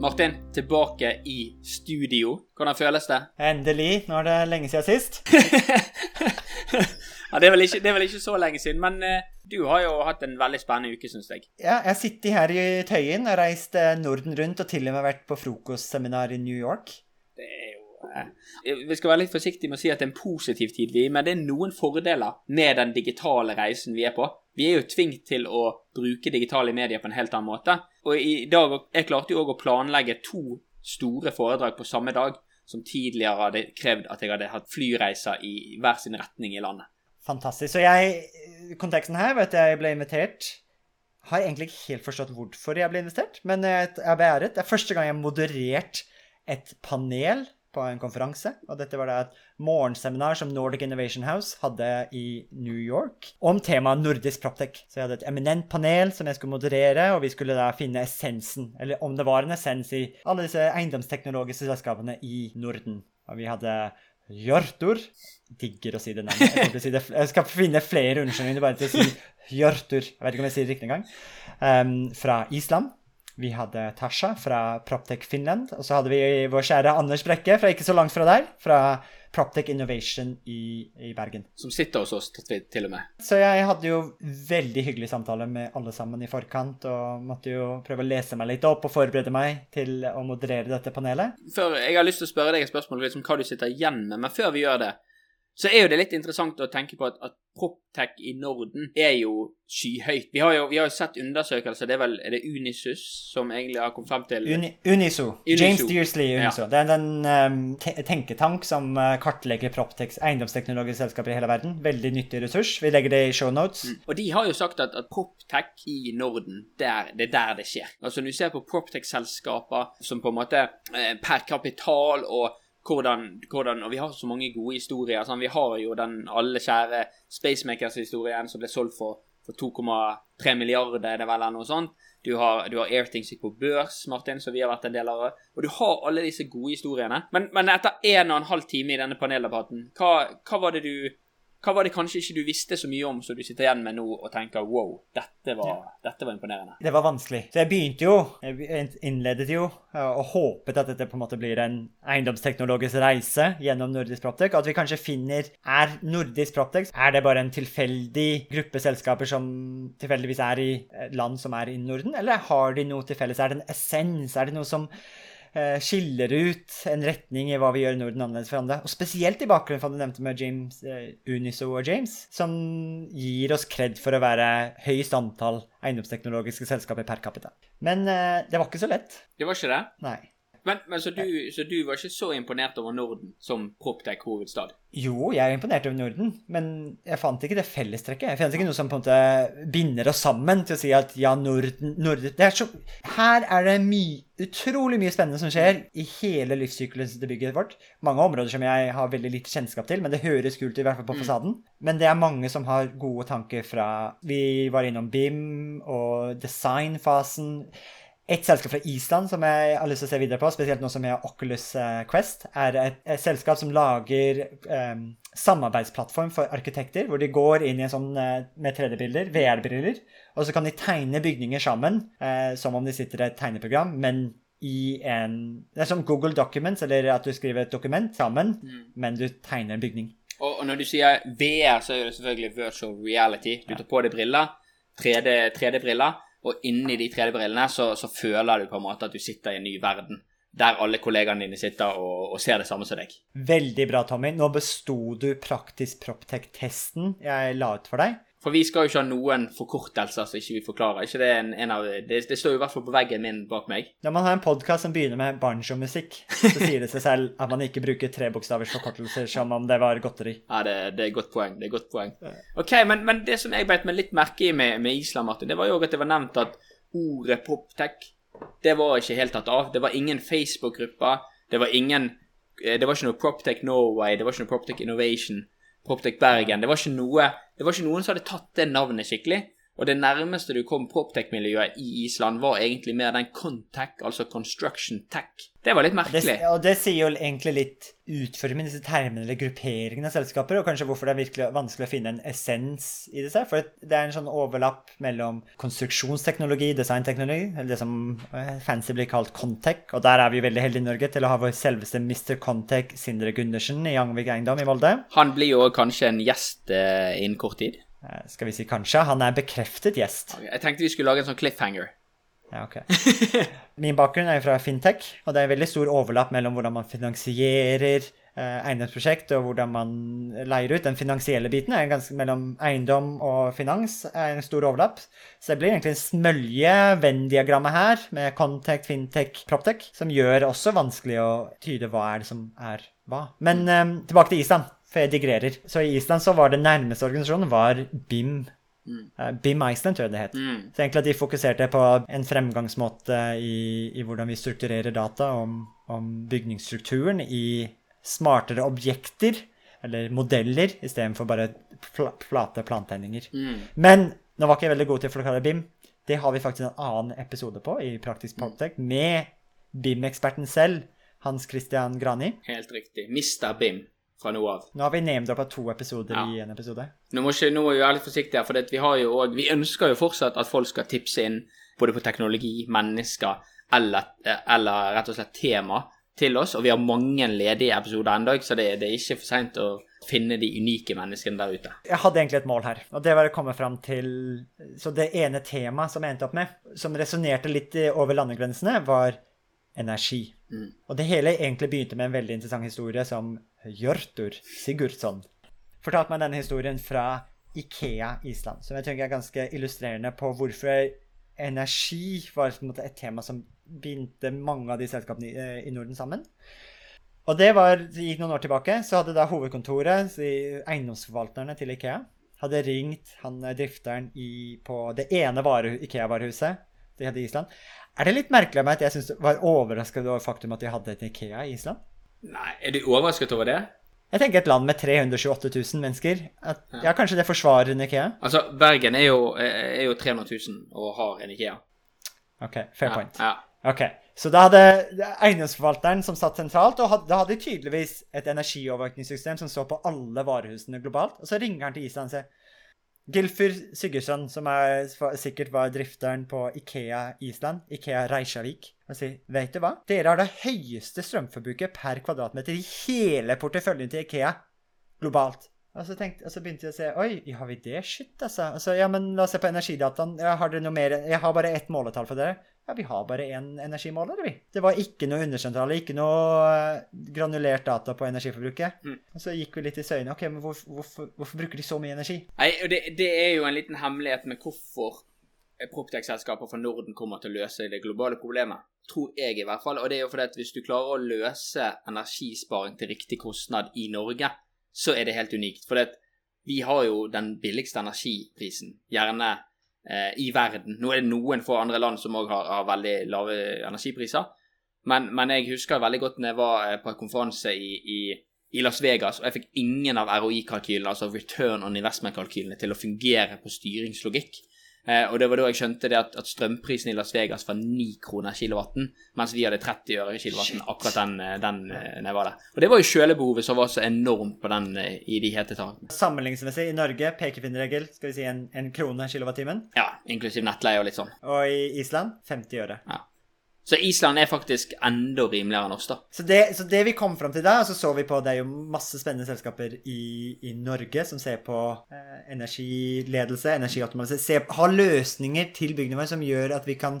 Martin, tilbake i studio. Hvordan føles det? Endelig. Nå er det lenge siden sist. Ja, det, er ikke, det er vel ikke så lenge siden, men eh, du har jo hatt en veldig spennende uke, syns jeg. Ja, jeg sitter her i Tøyen og reist eh, Norden rundt og til og med vært på frokostseminar i New York. Det er jo Vi skal være litt forsiktige med å si at det er en positiv tid, vi, men det er noen fordeler med den digitale reisen vi er på. Vi er jo tvunget til å bruke digitale medier på en helt annen måte. Og i dag Jeg klarte jo òg å planlegge to store foredrag på samme dag, som tidligere hadde krevd at jeg hadde hatt flyreiser i hver sin retning i landet. Fantastisk. Så jeg Konteksten her var at jeg ble invitert. Har egentlig ikke helt forstått hvorfor jeg ble invitert, men jeg er beæret. Det er første gang jeg har moderert et panel på en konferanse. Og dette var da et morgenseminar som Nordic Innovation House hadde i New York om temaet nordisk proptech. Så jeg hadde et eminent panel som jeg skulle moderere, og vi skulle da finne essensen, eller om det var en essens i alle disse eiendomsteknologiske selskapene i Norden. Og vi hadde Hjørtur. Digger å si det navnet. Jeg, si jeg skal finne flere unnskyldninger bare til å si Hjørtur. Jeg vet ikke om jeg sier det riktig engang. Um, fra Island. Vi hadde Tasha fra Proptech Finland. Og så hadde vi vår kjære Anders Brekke fra ikke så langt fra der. Fra Proptech Innovation i, i Bergen. Som sitter hos oss til, og med. Så jeg hadde jo veldig hyggelig samtale med alle sammen i forkant, og måtte jo prøve å lese meg litt opp og forberede meg til å moderere dette panelet. Før, jeg har lyst til å spørre deg et spørsmål liksom, hva du sitter igjen med, men før vi gjør det, så er jo det litt interessant å tenke på at, at PropTech i Norden er jo skyhøyt. Vi har jo, vi har jo sett undersøkelser, det er vel er det Unisus som egentlig har kommet frem til Uni, Uniso. Uniso. James Dearsley Uniso. Ja. Det er en um, te tenketank som uh, kartlegger PropTechs eiendomsteknologiske selskaper i hele verden. Veldig nyttig ressurs. Vi legger det i shownotes. Og de har jo sagt at, at PropTech i Norden, der, det er der det skjer. Altså Når du ser på PropTech-selskaper som på en måte eh, per kapital og hvordan, hvordan, Og vi har så mange gode historier. Sånn. Vi har jo den alle kjære Spacemakers-historien som ble solgt for, for 2,3 milliarder, er det vel, eller noe sånt. Du har, du har Airthings på børs, Martin, som vi har vært en del av. Og du har alle disse gode historiene. Men, men etter en og en halv time i denne paneldebatten, hva, hva var det du hva var det kanskje ikke du visste så mye om, som du sitter igjen med nå og tenker wow, dette var, dette var imponerende? Det var vanskelig. Så jeg begynte jo, jeg innledet jo, og håpet at dette på en måte blir en eiendomsteknologisk reise gjennom nordisk Proptech. At vi kanskje finner Er nordisk Proptech er det bare en tilfeldig gruppe selskaper som tilfeldigvis er i land som er i Norden, eller har de noe til felles? Er det en essens? Er det noe som eh, skiller ut en retning i hva vi gjør i Norden annerledes for andre. Og spesielt i bakgrunnen for det nevnte med James, eh, Uniso og James, som gir oss kred for å være høyest antall eiendomsteknologiske selskaper per capita. Men eh, det var ikke så lett. Det var ikke det? Nei. Men, men så, du, så du var ikke så imponert over Norden som Proptech-hovedstad? Jo, jeg er imponert over Norden, men jeg fant ikke det fellestrekket. Jeg fant ikke noe som på en måte binder oss sammen til å si at ja, Norden, Norden det er så, Her er det mye, utrolig mye spennende som skjer i hele livssyklusen til bygget vårt. Mange områder som jeg har veldig lite kjennskap til, men det høres kult ut, i hvert fall på fasaden. Men det er mange som har gode tanker fra Vi var innom BIM og designfasen. Et selskap fra Island som jeg har lyst til å se videre på, spesielt nå som er har Oculus eh, Quest, er et, et selskap som lager um, samarbeidsplattform for arkitekter, hvor de går inn i en sånn eh, med 3D-bilder, VR-briller, og så kan de tegne bygninger sammen, uh, som om de sitter i et tegneprogram, men i en Det er som Google Documents, eller at du skriver et dokument sammen, men du tegner en bygning. Og, og når du sier VR, så er det selvfølgelig virtual reality. Du tar på deg briller, 3D-briller, og inni de 3D-brillene så, så føler du på en måte at du sitter i en ny verden. Der alle kollegaene dine sitter og, og ser det samme som deg. Veldig bra, Tommy. Nå besto du praktisk Proptech-testen jeg la ut for deg. For vi skal jo ikke ha noen forkortelser som ikke vi forklarer. Ikke det, en, en av, det, det står jo i hvert fall på veggen min bak meg. Når man har en podkast som begynner med banjo-musikk, så sier det seg selv at man ikke bruker trebokstavers forkortelser som om det var godteri. Ja, det, det er godt poeng. det er godt poeng. Ok, men, men det som jeg beit meg litt merke i med, med Island, Martin, det var jo at det var nevnt at ordet poptech, det var ikke helt tatt av. Det var ingen Facebook-grupper. Det var ingen eh, det var ikke noe Proptech Norway, det var ikke noe Proptech Innovation, Proptech Bergen. Det var ikke noe Det var ikke noen som hadde tatt det navnet skikkelig. Og det nærmeste du kom Proptech-miljøet i Island, var egentlig mer den Contech, altså Construction Tech. Det var litt Det, merkelig. og det sier jo egentlig litt utformen disse termene eller grupperingene av selskaper, og kanskje hvorfor det er virkelig vanskelig å finne en essens i det. selv, For det er en sånn overlapp mellom konstruksjonsteknologi, designteknologi, eller det som eh, fancy blir kalt Contech, og der er vi veldig heldige i Norge til å ha vår selveste Mr. Contech, Sindre Gundersen, i Angvik Eiendom i Molde. Han blir jo kanskje en gjest eh, innen kort tid. Eh, Skal vi si kanskje? Han er bekreftet gjest. Jeg tenkte vi skulle lage en sånn cliffhanger. Ja, ok. Min bakgrunn er fra fintech, og det er veldig stor overlapp mellom hvordan man finansierer eh, eiendomsprosjekt, og hvordan man leier ut. Den finansielle biten er ganske mellom eiendom og finans er en stor overlapp. Så det blir egentlig en smølje Venn-diagrammet her, med Contact, Fintech, Proptech, som gjør også vanskelig å tyde hva er det som er hva. Men eh, tilbake til Island, for jeg digrerer. Så i Island så var det nærmeste organisasjonen var BIM. Mm. BIM Iceland, tror jeg det het. Mm. Så egentlig at de fokuserte på en fremgangsmåte i, i hvordan vi strukturerer data om, om bygningsstrukturen i smartere objekter, eller modeller, istedenfor bare pl flate plantegninger. Mm. Men nå var ikke jeg veldig god til å forklare BIM. Det har vi faktisk en annen episode på i Praktisk Poltek, med BIM-eksperten selv, Hans Christian Grani. Helt riktig. Mr. Bim fra nå av. Nå har vi name-droppa to episoder Ja. i en episode. Nå må, ikke, nå må vi være litt forsiktige, for vi også, vi ønsker jo fortsatt at folk skal tipse inn både på teknologi, mennesker eller, eller rett og slett tema til oss. Og vi har mange ledige episoder ennå, så det, det er ikke for seint å finne de unike menneskene der ute. Jeg hadde egentlig et mål her, og det var å komme fram til Så det ene temaet som jeg endte opp med, som resonnerte litt over landegrensene, var energi. Mm. Og det hele egentlig begynte med en veldig interessant historie som Hjørtur Sigurdsson fortalte meg denne historien fra Ikea Island, som jeg tenker er ganske illustrerende på hvorfor energi var måte et tema som bindte mange av de selskapene i, eh, i Norden sammen. Og det var, det gikk noen år tilbake, så hadde da hovedkontoret, eiendomsforvalterne til Ikea, hadde ringt han eh, drifteren i, på det ene Ikea-varehuset de hadde i Island. Er det litt merkelig av meg at jeg synes, var overrasket over faktum at de hadde et Ikea i Island? Nei, er du overrasket over det? Jeg tenker et land med 328 000 mennesker. At, ja, kanskje det forsvarer en Ikea? Altså, Bergen er jo, er jo 300 000 og har en Ikea. Ok, fair Ja, point. Ja. Ok, Så da hadde eiendomsforvalteren som satt sentralt, og hadde, da hadde de tydeligvis et energiovervåkningssystem som så på alle varehusene globalt. Og så ringer han til Island og sier Gilfur Sigurdsson, som er, sikkert var drifteren på Ikea Island, Ikea Reykjavik, og sier Vet du hva? Dere har det høyeste strømforbruket per kvadratmeter i hele porteføljen til Ikea globalt. Og så, tenkte, og så begynte jeg å se Oi, har vi det? Shit, altså. altså. Ja, men la oss se på energidataen. Ja, har dere noe mer? Jeg har bare ett måletall for dere. Ja, vi har bare én energimåler, vi. Det var ikke noe undersentrale, ikke noe granulert data på energiforbruket. Mm. Og så gikk vi litt i søyne. Ok, men hvorfor, hvorfor, hvorfor bruker de så mye energi? Nei, det, det er jo en liten hemmelighet med hvorfor Proptech-selskaper fra Norden kommer til å løse det globale problemet. Tror jeg, i hvert fall. Og det er jo fordi at hvis du klarer å løse energisparing til riktig kostnad i Norge, så er det helt unikt. For vi har jo den billigste energiprisen, gjerne eh, i verden. Nå er det noen få andre land som òg har, har veldig lave energipriser. Men, men jeg husker veldig godt når jeg var eh, på en konferanse i, i, i Las Vegas, og jeg fikk ingen av ROI-kalkylene, altså Return on Investment-kalkylene, til å fungere på styringslogikk. Eh, og det var da jeg skjønte det at, at strømprisen i Las Vegas var 9 kroner kilowatten, mens vi hadde 30 øre i kilowatten akkurat den, eh, den eh, jeg var der. Og det var jo kjølebehovet som var så enormt på den i de hete takene. Sammenligningsmessig i Norge, pekefinnerregel, skal vi si en, en krone kilowattimen. Ja, inklusiv nettleie og litt sånn. Og i Island 50 øre. Ja. Så Island er faktisk enda rimeligere enn oss, da. Så det, så det vi kom fram til da, så så vi på Det er jo masse spennende selskaper i, i Norge som ser på eh, energiledelse, energiautomatisering, har løsninger til byggene våre som gjør at vi kan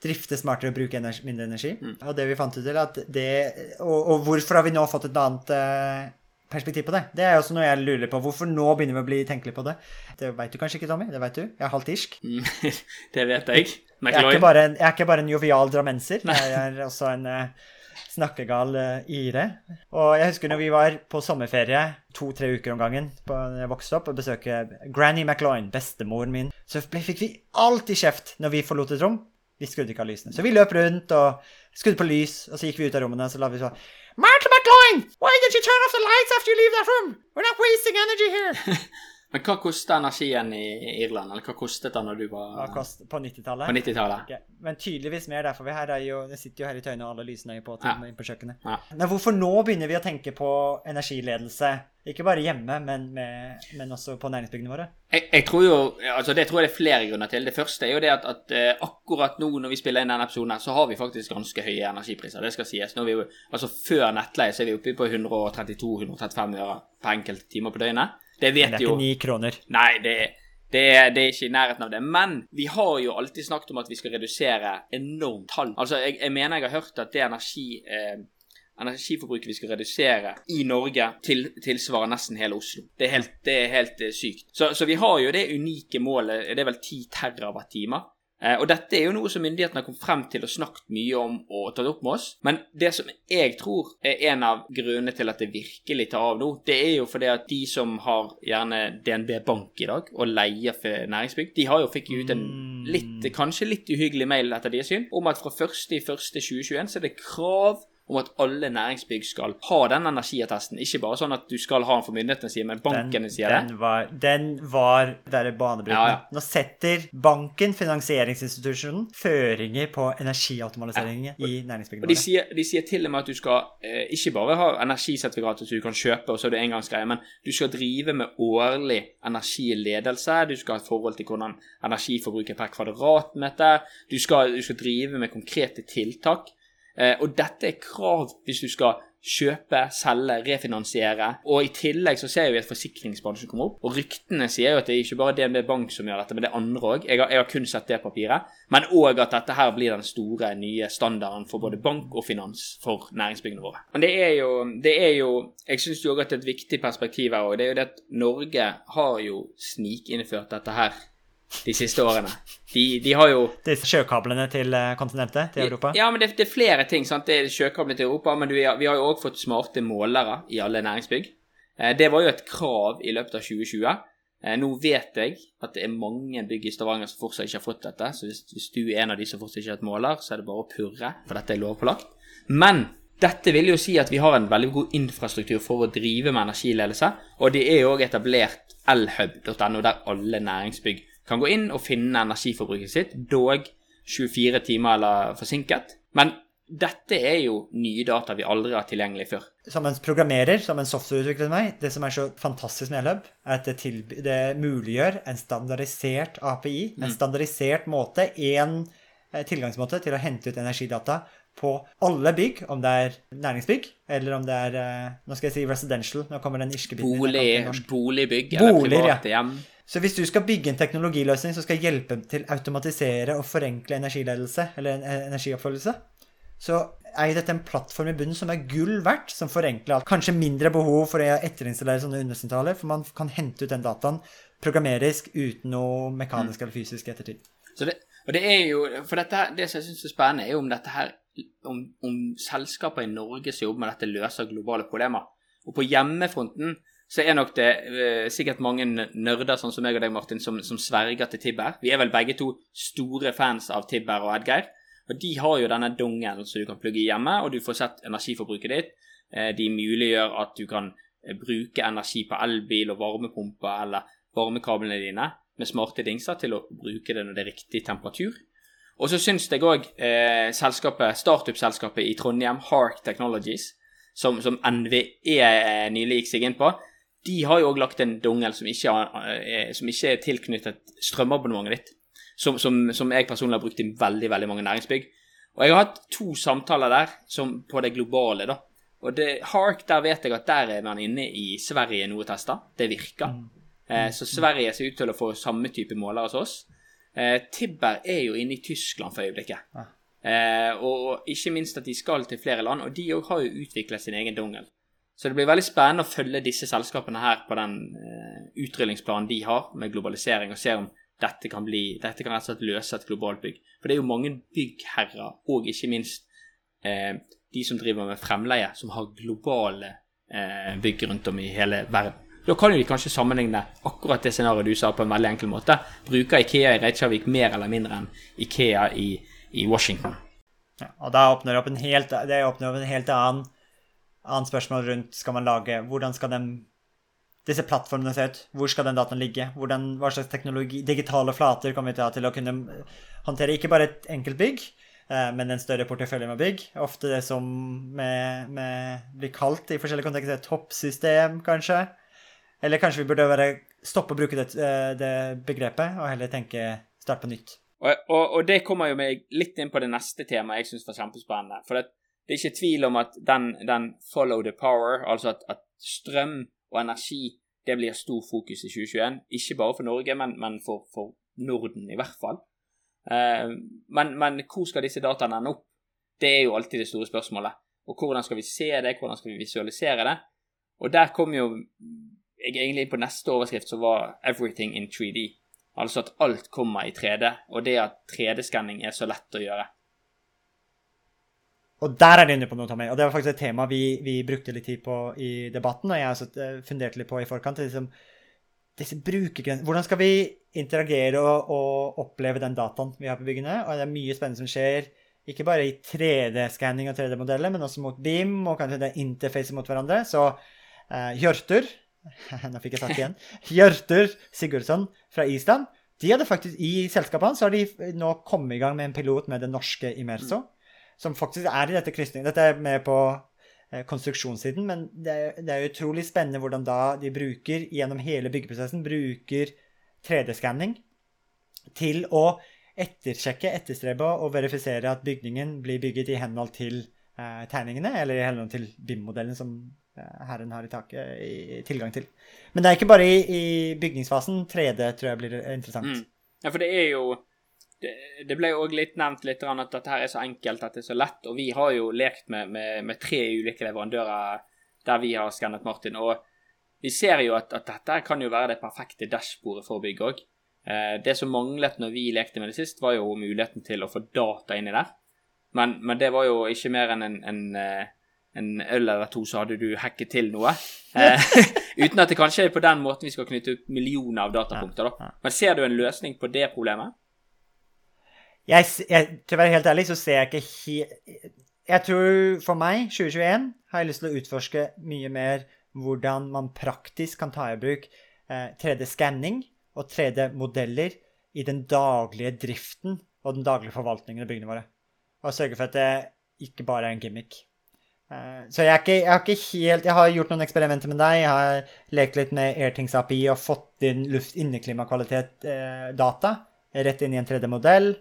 drifte smartere og bruke energi, mindre energi. Og det vi fant ut til at det Og, og hvorfor har vi nå fått et annet eh, perspektiv på det? Det er også noe jeg lurer på. Hvorfor nå begynner vi å bli tenkelige på det? Det veit du kanskje ikke, Tommy? Det vet du? Jeg er halvt irsk. Mm, det vet jeg. Jeg er, ikke bare en, jeg er ikke bare en jovial drammenser, jeg er også en eh, snakkegal eh, ire. Og jeg husker når vi var på sommerferie to-tre uker om gangen på, jeg vokste opp, og besøke Granny McLoyne, bestemoren min, så fikk vi alltid kjeft når vi forlot et rom. Vi skrudde ikke av lysene. Så vi løp rundt og skrudde på lys, og så gikk vi ut av rommene, og så la vi sånn! Why did you turn off the lights after you leave that room? We're not wasting energy here! Men hva kosta energien i Irland, eller hva kostet den når du var Hva kost på 90-tallet? på 90-tallet? Ok, Men tydeligvis mer derfor vi her er jo Det sitter jo her i Tøyne, og alle lysene er på til Ja. på kjøkkenet. Ja. Nei, hvorfor nå begynner vi å tenke på energiledelse? Ikke bare hjemme, men, med, men også på næringsbyggene våre? Jeg, jeg tror jo, altså Det tror jeg det er flere grunner til. Det første er jo det at, at eh, akkurat nå når vi spiller inn denne episoden, her, så har vi faktisk ganske høye energipriser. Det skal sies. Nå er vi jo, altså Før nettleie så er vi oppe på 132-135 øre per enkelte timer på døgnet. Det vet det er ikke ni kroner. Nei, det, det, er- det er ikke i nærheten av det. Men vi har jo alltid snakket om at vi skal redusere enormt tall. Altså, jeg, jeg mener jeg har hørt at det energi... Eh, Energiforbruket vi skal redusere i Norge, til, tilsvarer nesten hele Oslo. Det er helt, det er helt eh, sykt. Så, så vi har jo det unike målet, det er vel 10 terawattimer. Eh, og dette er jo noe som myndighetene har kommet frem til og snakket mye om og tatt opp med oss. Men det som jeg tror er en av grunnene til at det virkelig tar av nå, det er jo fordi at de som har gjerne DNB Bank i dag og leier for næringsbygg, de har jo fikk ut en litt, kanskje litt uhyggelig mail etter deres syn om at fra 1.1.2021 så er det krav om at alle næringsbygg skal ha den energiattesten. Ikke bare sånn at du skal ha den for myndighetene sier, men bankene sier det. den var, den var der banebrytende. Ja, ja. Nå setter banken, finansieringsinstitusjonen, føringer på energiautomatiseringen i næringsbyggene Og de sier, de sier til og med at du skal eh, ikke bare ha energisertifikater som du kan kjøpe, og så er det engangsgreie, men du skal drive med årlig energiledelse. Du skal ha et forhold til hvordan energiforbruket per kvadratmeter. Du skal, du skal drive med konkrete tiltak. Eh, og dette er krav hvis du skal kjøpe, selge, refinansiere. Og i tillegg så ser vi at forsikringsbransjen kommer opp. Og ryktene sier jo at det er ikke bare DNB Bank som gjør dette, men det er andre òg. Jeg, jeg har kun sett det papiret. Men òg at dette her blir den store, nye standarden for både bank og finans for næringsbyggene våre. Men det er jo, det er jo Jeg syns òg at det er et viktig perspektiv her òg. Det er jo det at Norge har jo snikinnført dette her de siste årene. De, de har jo Disse sjøkablene til eh, kontinentet, til Europa. ja, men det, det er flere ting. sant? Det er sjøkablene til Europa, men vi har, vi har jo òg fått smarte målere i alle næringsbygg. Eh, det var jo et krav i løpet av 2020. Eh, nå vet jeg at det er mange bygg i Stavanger som fortsatt ikke har fått dette. Så hvis, hvis du er en av de som fortsatt ikke har hatt måler, så er det bare å purre, for dette er lovpålagt. Men dette vil jo si at vi har en veldig god infrastruktur for å drive med energiledelse. Og det er jo òg etablert elhub.no, der alle næringsbygg kan gå inn og finne energiforbruket sitt, dog 24 timer eller forsinket. Men dette er jo nye data vi aldri har tilgjengelig før. Som en programmerer, som en softwareutvikler meg, det som er så fantastisk med Elhub, er at det, det muliggjør en standardisert API, Mm. en standardisert måte, en eh, tilgangsmåte til å hente ut energidata på alle bygg, om det er næringsbygg, eller om det er eh, Nå skal jeg si residential, nå kommer den irske biten. Bolig, boligbygg eller private hjem. Så hvis du skal bygge en teknologiløsning som skal hjelpe til å automatisere og forenkle energiledelse, eller en energioppfølgelse, så er jo dette en plattform i bunnen som er gull verdt, som forenkler alt. Kanskje mindre behov for å etterinstallere sånne undersentraler, for man kan hente ut den dataen programmerisk uten noe mekanisk eller fysisk ettertid. Så det, og det er jo, for dette her, det som jeg synes er spennende, er jo om dette her, om, om selskaper i Norge som jobber med dette, løser globale problemer. Og på hjemmefronten så er nok det eh, sikkert mange nerder, sånn som meg og deg, Martin, som, som sverger til Tibber. Vi er vel begge to store fans av Tibber og Edgeir. Og de har jo denne dongelen som du kan plugge hjemme, og du får sett energiforbruket ditt. Eh, de muliggjør at du kan eh, bruke energi på elbil og varmepumper eller varmekablene dine med smarte dingser til å bruke det når det er riktig temperatur. Og så syns jeg òg eh, selskapet, startup-selskapet i Trondheim, Hark Technologies, som, som NVE eh, nylig gikk seg inn på, de har jo òg lagt en dongel som ikke, har, eh, som ikke er tilknyttet strømabonnementet ditt. Som, som, som jeg personlig har brukt i veldig veldig mange næringsbygg. Og jeg har hatt to samtaler der som på det globale. da. Og det, Hark, der vet jeg at der er man inne i Sverige nå og tester. Det virker. Eh, så Sverige ser ut til å få samme type måler som oss. Eh, Tibber er jo inne i Tyskland for øyeblikket. Ah. Eh, og ikke minst at de skal til flere land, og de òg har jo utviklet sin egen dongel. Så det blir veldig spennende å følge disse selskapene her på den eh, utrullingsplanen de har med globalisering, og se om dette kan bli, dette kan rett og slett løse et globalt bygg. For det er jo mange byggherrer, og ikke minst eh, de som driver med fremleie, som har globale eh, bygg rundt om i hele verden. Da kan jo de kanskje sammenligne akkurat det scenarioet du sa på en veldig enkel måte. Bruker Ikea i Reykjavik mer eller mindre enn Ikea i, i Washington? Ja, og da åpner det opp en helt, det åpner opp en helt annen annet spørsmål rundt skal man lage Hvordan skal den, disse plattformene se ut? Hvor skal den dataen ligge? Hvordan, hva slags teknologi, digitale flater kommer vi til til å kunne håndtere ikke bare et enkelt bygg, eh, men en større portefølje med bygg. Ofte det som med, med, blir kalt i forskjellige kontekster et toppsystem, kanskje. Eller kanskje vi burde være, stoppe å bruke det, eh, det begrepet og heller tenke start på nytt. Og, og, og, det kommer jo meg litt inn på det neste temaet jeg syns var kjempespennende. For det, det, er ikke tvil om at den, den follow the power, altså at, at, strøm og energi det blir stor fokus i 2021. Ikke bare for Norge, men, men for, for, Norden i hvert fall. Eh, men, men, hvor skal disse dataene ende opp? Det er jo alltid det store spørsmålet. Og hvordan skal vi se det, hvordan skal vi visualisere det? Og der kom jo jeg egentlig inn på neste overskrift, som var 'Everything in 3D'. Altså at alt kommer i 3D, og det at 3D-skanning er så lett å gjøre. Og der er de inne på noe, Tommy. Og det var faktisk et tema vi, vi brukte litt tid på i debatten, og jeg også eh, funderte litt på i forkant. Liksom, disse brukergrensene Hvordan skal vi interagere og, og, oppleve den dataen vi har på byggene? Og det er mye spennende som skjer, ikke bare i 3D-skanning og 3D-modeller, men også mot BIM og kanskje det interfacet mot hverandre. Så uh, Hjørtur Nå fikk jeg sagt igjen. Hjørtur Sigurdsson fra Island. De hadde faktisk, I selskapet hans har de nå kommet i gang med en pilot med det norske Imerso. Mm. Som faktisk er i dette krysningen. Dette er med på eh, konstruksjonssiden, men det er, det er utrolig spennende hvordan da de bruker, gjennom hele byggeprosessen, bruker 3D-skanning til å ettersjekke, etterstrebe og verifisere at bygningen blir bygget i henhold til eh, tegningene, eller i henhold til BIM-modellen som Eh, Herren har i taket i tilgang til. Men det er ikke bare i, i bygningsfasen 3D tror jeg blir interessant. Mm. Ja, for det er jo Det, det ble òg litt nevnt litt at dette her er så enkelt, at det er så lett. Og vi har jo lekt med, med, med tre ulike leverandører der vi har skannet Martin. Og vi ser jo at, at dette kan jo være det perfekte dashbordet for bygg òg. Eh, det som manglet når vi lekte med det sist, var jo muligheten til å få data inni der. Men, men det var jo ikke mer enn en, en, en eh, øl eller to, så hadde du hacket til noe. Eh, uten at det kanskje er på den måten vi skal knytte ut millioner av datapunkter. da. Men ser du en løsning på det problemet? Jeg, jeg, til å være helt ærlig, så ser jeg ikke helt Jeg tror for meg, 2021, har jeg lyst til å utforske mye mer hvordan man praktisk kan ta i bruk eh, 3D-skanning og 3D-modeller i den daglige driften og den daglige forvaltningen av byggene våre. Og sørge for at det ikke bare er en gimmick. Eh, så jeg, ikke, jeg, har ikke helt Jeg har gjort noen eksperimenter med deg. Jeg har lekt litt med Airthings API og fått inn luft inneklimakvalitet-data eh, rett inn i en 3D-modell.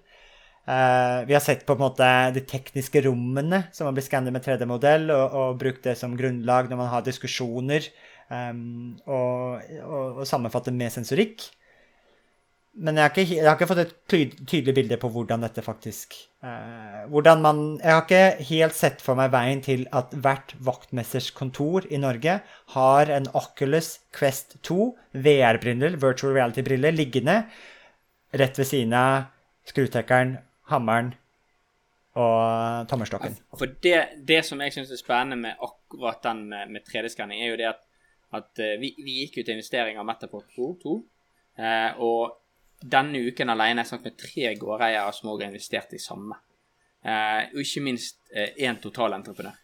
Eh, vi har sett på en måte de tekniske rommene som man blir skannet med 3D-modell, og, og, brukt det som grunnlag når man har diskusjoner, um, og, og, og sammenfatte med sensorikk. Men jeg har, ikke, jeg har, ikke, fått et tydelig bilde på hvordan dette faktisk uh, hvordan man, Jeg har ikke helt sett for meg veien til at hvert vaktmesters kontor i Norge har en Oculus Quest 2 VR-briller, virtual reality-briller, liggende rett ved siden av skrutekkeren, hammeren og tommelstokken. For det, det som jeg syns er spennende med akkurat den med, med 3D-skanning, er jo det at, at uh, vi, vi, gikk ut til investering av Metaport Pro 2. Uh, og denne uken alene har jeg snakket med tre gårdeiere som også har investert i samme. Eh, og ikke minst én eh, totalentreprenør.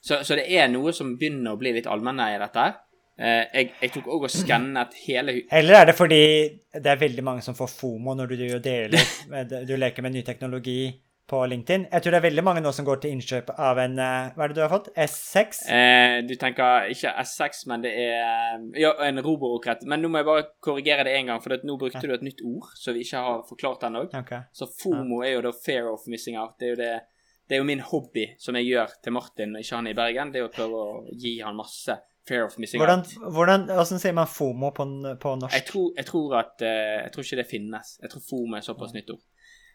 Så, så, det er noe som begynner å bli litt allmenneie, dette her. Eh, jeg, jeg, tok òg og skannet hele Eller er det fordi det er veldig mange som får FOMO når du deler, du leker med ny teknologi? på LinkedIn. Jeg tror det er veldig mange nå som går til innkjøp av en uh, Hva er det du har fått? S6? Eh, du tenker ikke S6, men det er Ja, en roborokrett. Men nå må jeg bare korrigere det en gang, for nå brukte ja. du et nytt ord som vi ikke har forklart ennå. Okay. Så FOMO ja. er jo da fair of missing out. Det er det det er jo min hobby som jeg gjør til Martin ikke han i Bergen. Det er å prøve å gi han masse fair of missing hvordan, out. Hvordan, hvordan sier man FOMO på, på norsk? Jeg tror, jeg tror at uh, Jeg tror ikke det finnes. Jeg tror FOMO er såpass nytt ord.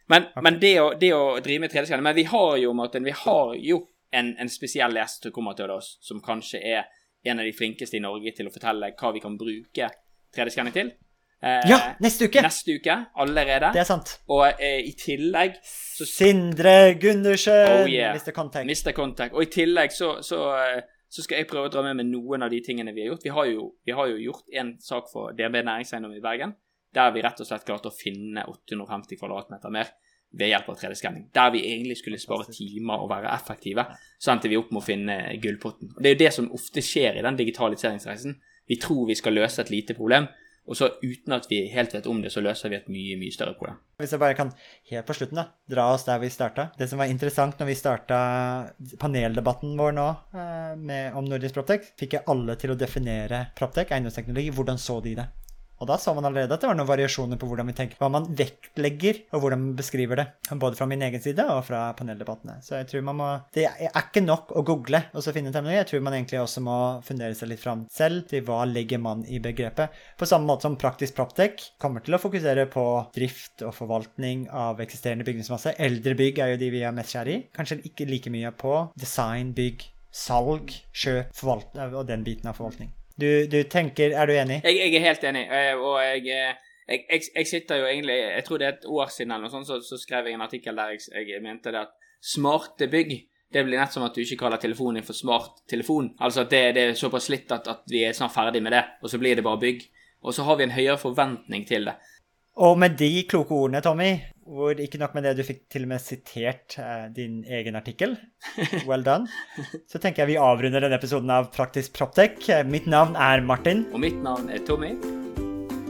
Men, okay. men det, å, det, å, drive med 3D-skanning Men vi har jo, Martin, vi har jo en, en spesiell gjest som kommer til oss, som kanskje er en av de flinkeste i Norge til å fortelle hva vi kan bruke 3D-skanning til. Eh, ja, neste uke! Neste uke allerede. Det er sant. Og eh, i tillegg så, Sindre Gundersen, oh yeah, Mr. Contact. Mr. Contact. Og i tillegg så, så, eh, så, skal jeg prøve å dra med meg noen av de tingene vi har gjort. Vi har jo, vi har jo gjort en sak for DNB Næringseiendom i Bergen der vi rett og slett klarte å finne 850 kvadratmeter mer. ved hjelp av 3D-skanning. Der vi egentlig skulle spare timer og være effektive, så endte vi opp med å finne gullpotten. Og Det er jo det som ofte skjer i den digitaliseringsreisen. Vi tror vi skal løse et lite problem, og så uten at vi helt vet om det, så løser vi et mye, mye større problem. Hvis jeg bare kan helt på slutten da, dra oss der vi starta. Det som var interessant når vi starta paneldebatten vår nå eh, med, om nordisk proptek, fikk jeg alle til å definere proptek, eiendomsteknologi. Hvordan så de det? Og da så man allerede at det var noen variasjoner på hvordan vi tenker, hva man vektlegger, og hvordan man beskriver det. Både fra min egen side og fra paneldebattene. Så jeg tror man må Det er ikke nok å google og så finne terminologi. Jeg tror man egentlig også må fundere seg litt fram selv til hva legger man i begrepet. På samme måte som Praktisk Proptech kommer til å fokusere på drift og forvaltning av eksisterende bygningsmasse. Eldre bygg er jo de vi er mest kjære i. Kanskje ikke like mye på design, bygg, salg, kjøp og den biten av forvaltning. Du, du, tenker Er du enig? Jeg, jeg er helt enig. Eh, og jeg, eh, jeg, jeg, sitter jo egentlig Jeg tror det er et år siden eller noe sånt, så, så skrev jeg en artikkel der jeg, mente det at smarte bygg det blir nett som at du ikke kaller telefonen din for smart telefon. Altså at det, det er såpass slitt at, at, vi er snart ferdig med det, og så blir det bare bygg. Og så har vi en høyere forventning til det. Og med de kloke ordene, Tommy, hvor ikke nok med det, du fikk til og med sitert eh, din egen artikkel. Well done. Så tenker jeg vi avrunder denne episoden av Praktisk Proptech. Mitt navn er Martin. Og mitt navn er Tommy.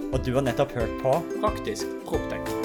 Og du har nettopp hørt på Praktisk Proptech.